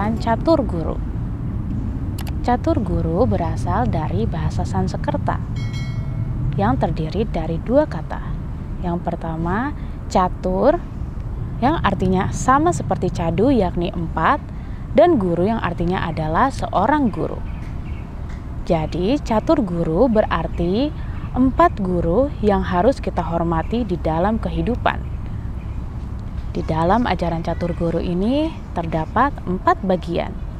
ajaran catur guru. Catur guru berasal dari bahasa Sanskerta yang terdiri dari dua kata. Yang pertama, catur yang artinya sama seperti cadu yakni empat dan guru yang artinya adalah seorang guru. Jadi, catur guru berarti empat guru yang harus kita hormati di dalam kehidupan. Di dalam ajaran catur guru ini terdapat empat bagian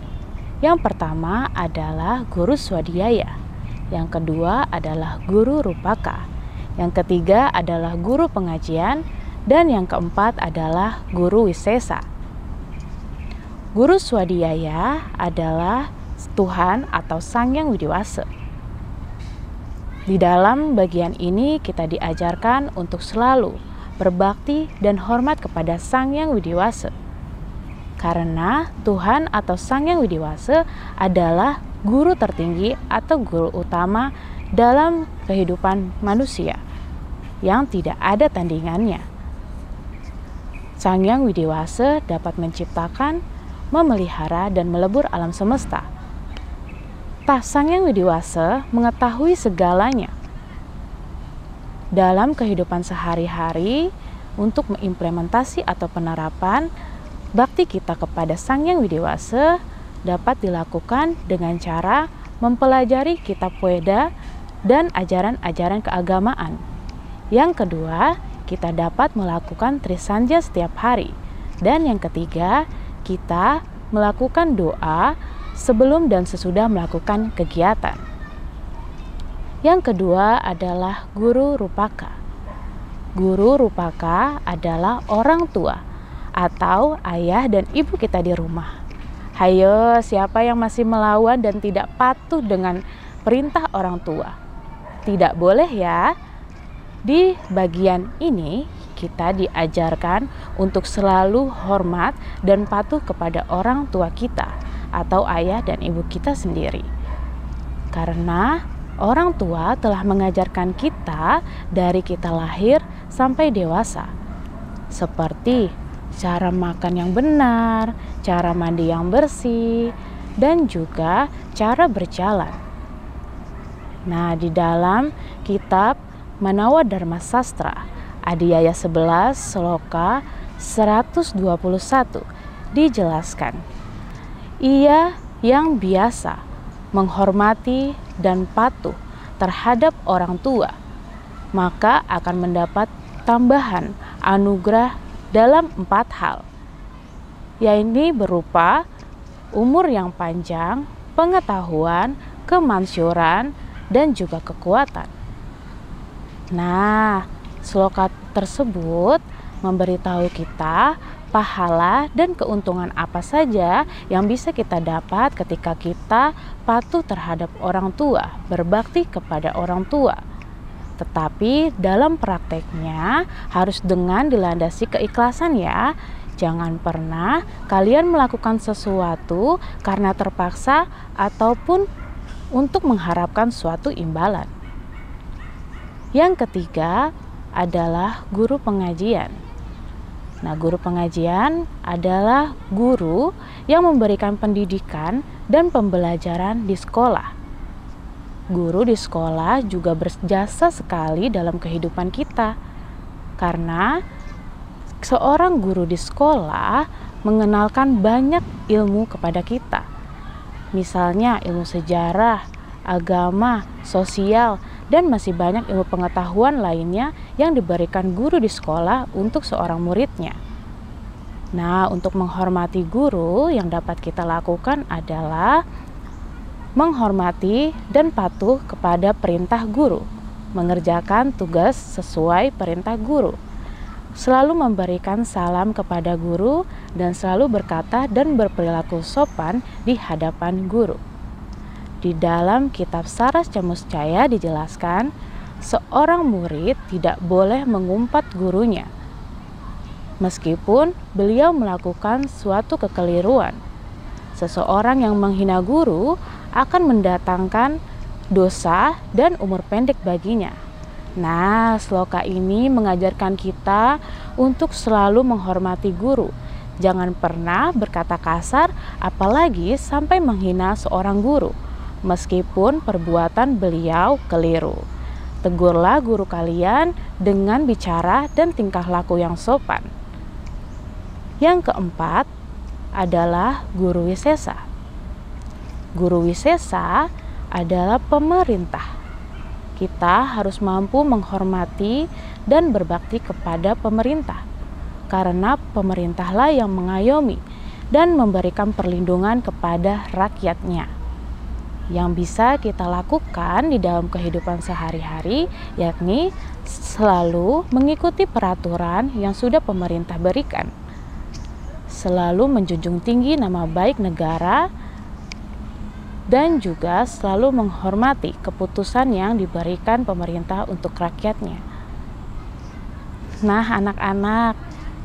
yang pertama adalah guru swadhyaya, yang kedua adalah guru rupaka, yang ketiga adalah guru pengajian, dan yang keempat adalah guru wisesa. Guru swadhyaya adalah Tuhan atau Sang Yang Widiwasa. Di dalam bagian ini kita diajarkan untuk selalu berbakti dan hormat kepada Sang Yang Widiwasa karena Tuhan atau Sang Yang Widiwasa adalah guru tertinggi atau guru utama dalam kehidupan manusia yang tidak ada tandingannya. Sang Yang Widiwasa dapat menciptakan, memelihara, dan melebur alam semesta. Sang Yang Widiwasa mengetahui segalanya. Dalam kehidupan sehari-hari, untuk mengimplementasi atau penerapan Bakti kita kepada Sang Yang Widiwasa dapat dilakukan dengan cara mempelajari kitab Weda dan ajaran-ajaran keagamaan. Yang kedua, kita dapat melakukan trisanja setiap hari. Dan yang ketiga, kita melakukan doa sebelum dan sesudah melakukan kegiatan. Yang kedua adalah guru rupaka. Guru rupaka adalah orang tua atau ayah dan ibu kita di rumah. Hayo, siapa yang masih melawan dan tidak patuh dengan perintah orang tua? Tidak boleh ya. Di bagian ini kita diajarkan untuk selalu hormat dan patuh kepada orang tua kita atau ayah dan ibu kita sendiri. Karena orang tua telah mengajarkan kita dari kita lahir sampai dewasa. Seperti cara makan yang benar, cara mandi yang bersih, dan juga cara berjalan. Nah, di dalam kitab Manawa Dharma Sastra, Adiyaya 11 Sloka 121 dijelaskan. Ia yang biasa menghormati dan patuh terhadap orang tua, maka akan mendapat tambahan anugerah dalam empat hal, yaitu berupa umur yang panjang, pengetahuan, kemansyuran, dan juga kekuatan. Nah, sloka tersebut memberitahu kita pahala dan keuntungan apa saja yang bisa kita dapat ketika kita patuh terhadap orang tua, berbakti kepada orang tua. Tetapi dalam prakteknya harus dengan dilandasi keikhlasan ya. Jangan pernah kalian melakukan sesuatu karena terpaksa ataupun untuk mengharapkan suatu imbalan. Yang ketiga adalah guru pengajian. Nah, guru pengajian adalah guru yang memberikan pendidikan dan pembelajaran di sekolah guru di sekolah juga berjasa sekali dalam kehidupan kita. Karena seorang guru di sekolah mengenalkan banyak ilmu kepada kita. Misalnya ilmu sejarah, agama, sosial, dan masih banyak ilmu pengetahuan lainnya yang diberikan guru di sekolah untuk seorang muridnya. Nah, untuk menghormati guru yang dapat kita lakukan adalah menghormati dan patuh kepada perintah guru, mengerjakan tugas sesuai perintah guru, selalu memberikan salam kepada guru, dan selalu berkata dan berperilaku sopan di hadapan guru. Di dalam kitab Saras Camuscaya dijelaskan, seorang murid tidak boleh mengumpat gurunya, meskipun beliau melakukan suatu kekeliruan. Seseorang yang menghina guru akan mendatangkan dosa dan umur pendek baginya. Nah, sloka ini mengajarkan kita untuk selalu menghormati guru. Jangan pernah berkata kasar, apalagi sampai menghina seorang guru, meskipun perbuatan beliau keliru. Tegurlah guru kalian dengan bicara dan tingkah laku yang sopan. Yang keempat adalah guru wisesa. Guru wisesa adalah pemerintah. Kita harus mampu menghormati dan berbakti kepada pemerintah karena pemerintahlah yang mengayomi dan memberikan perlindungan kepada rakyatnya. Yang bisa kita lakukan di dalam kehidupan sehari-hari, yakni selalu mengikuti peraturan yang sudah pemerintah berikan, selalu menjunjung tinggi nama baik negara, dan juga selalu menghormati keputusan yang diberikan pemerintah untuk rakyatnya. Nah, anak-anak,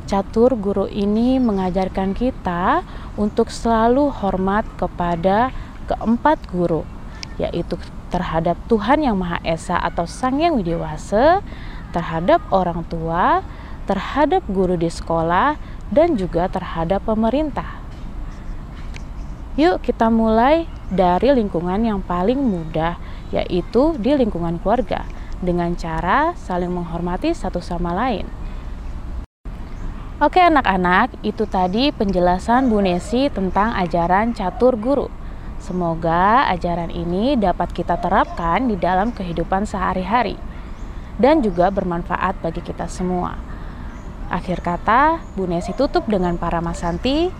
catur guru ini mengajarkan kita untuk selalu hormat kepada keempat guru, yaitu terhadap Tuhan Yang Maha Esa atau Sang Yang Widiwasa, terhadap orang tua, terhadap guru di sekolah, dan juga terhadap pemerintah. Yuk kita mulai dari lingkungan yang paling mudah, yaitu di lingkungan keluarga, dengan cara saling menghormati satu sama lain. Oke anak-anak, itu tadi penjelasan Bu Nesi tentang ajaran catur guru. Semoga ajaran ini dapat kita terapkan di dalam kehidupan sehari-hari dan juga bermanfaat bagi kita semua. Akhir kata, Bu Nesi tutup dengan para masanti.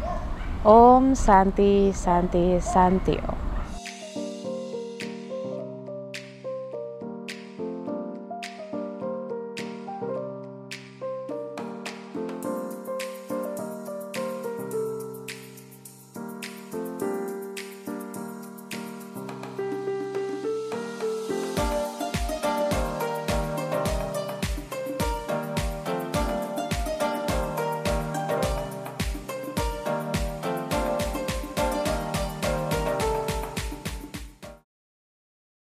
Om Santi Santi Santio.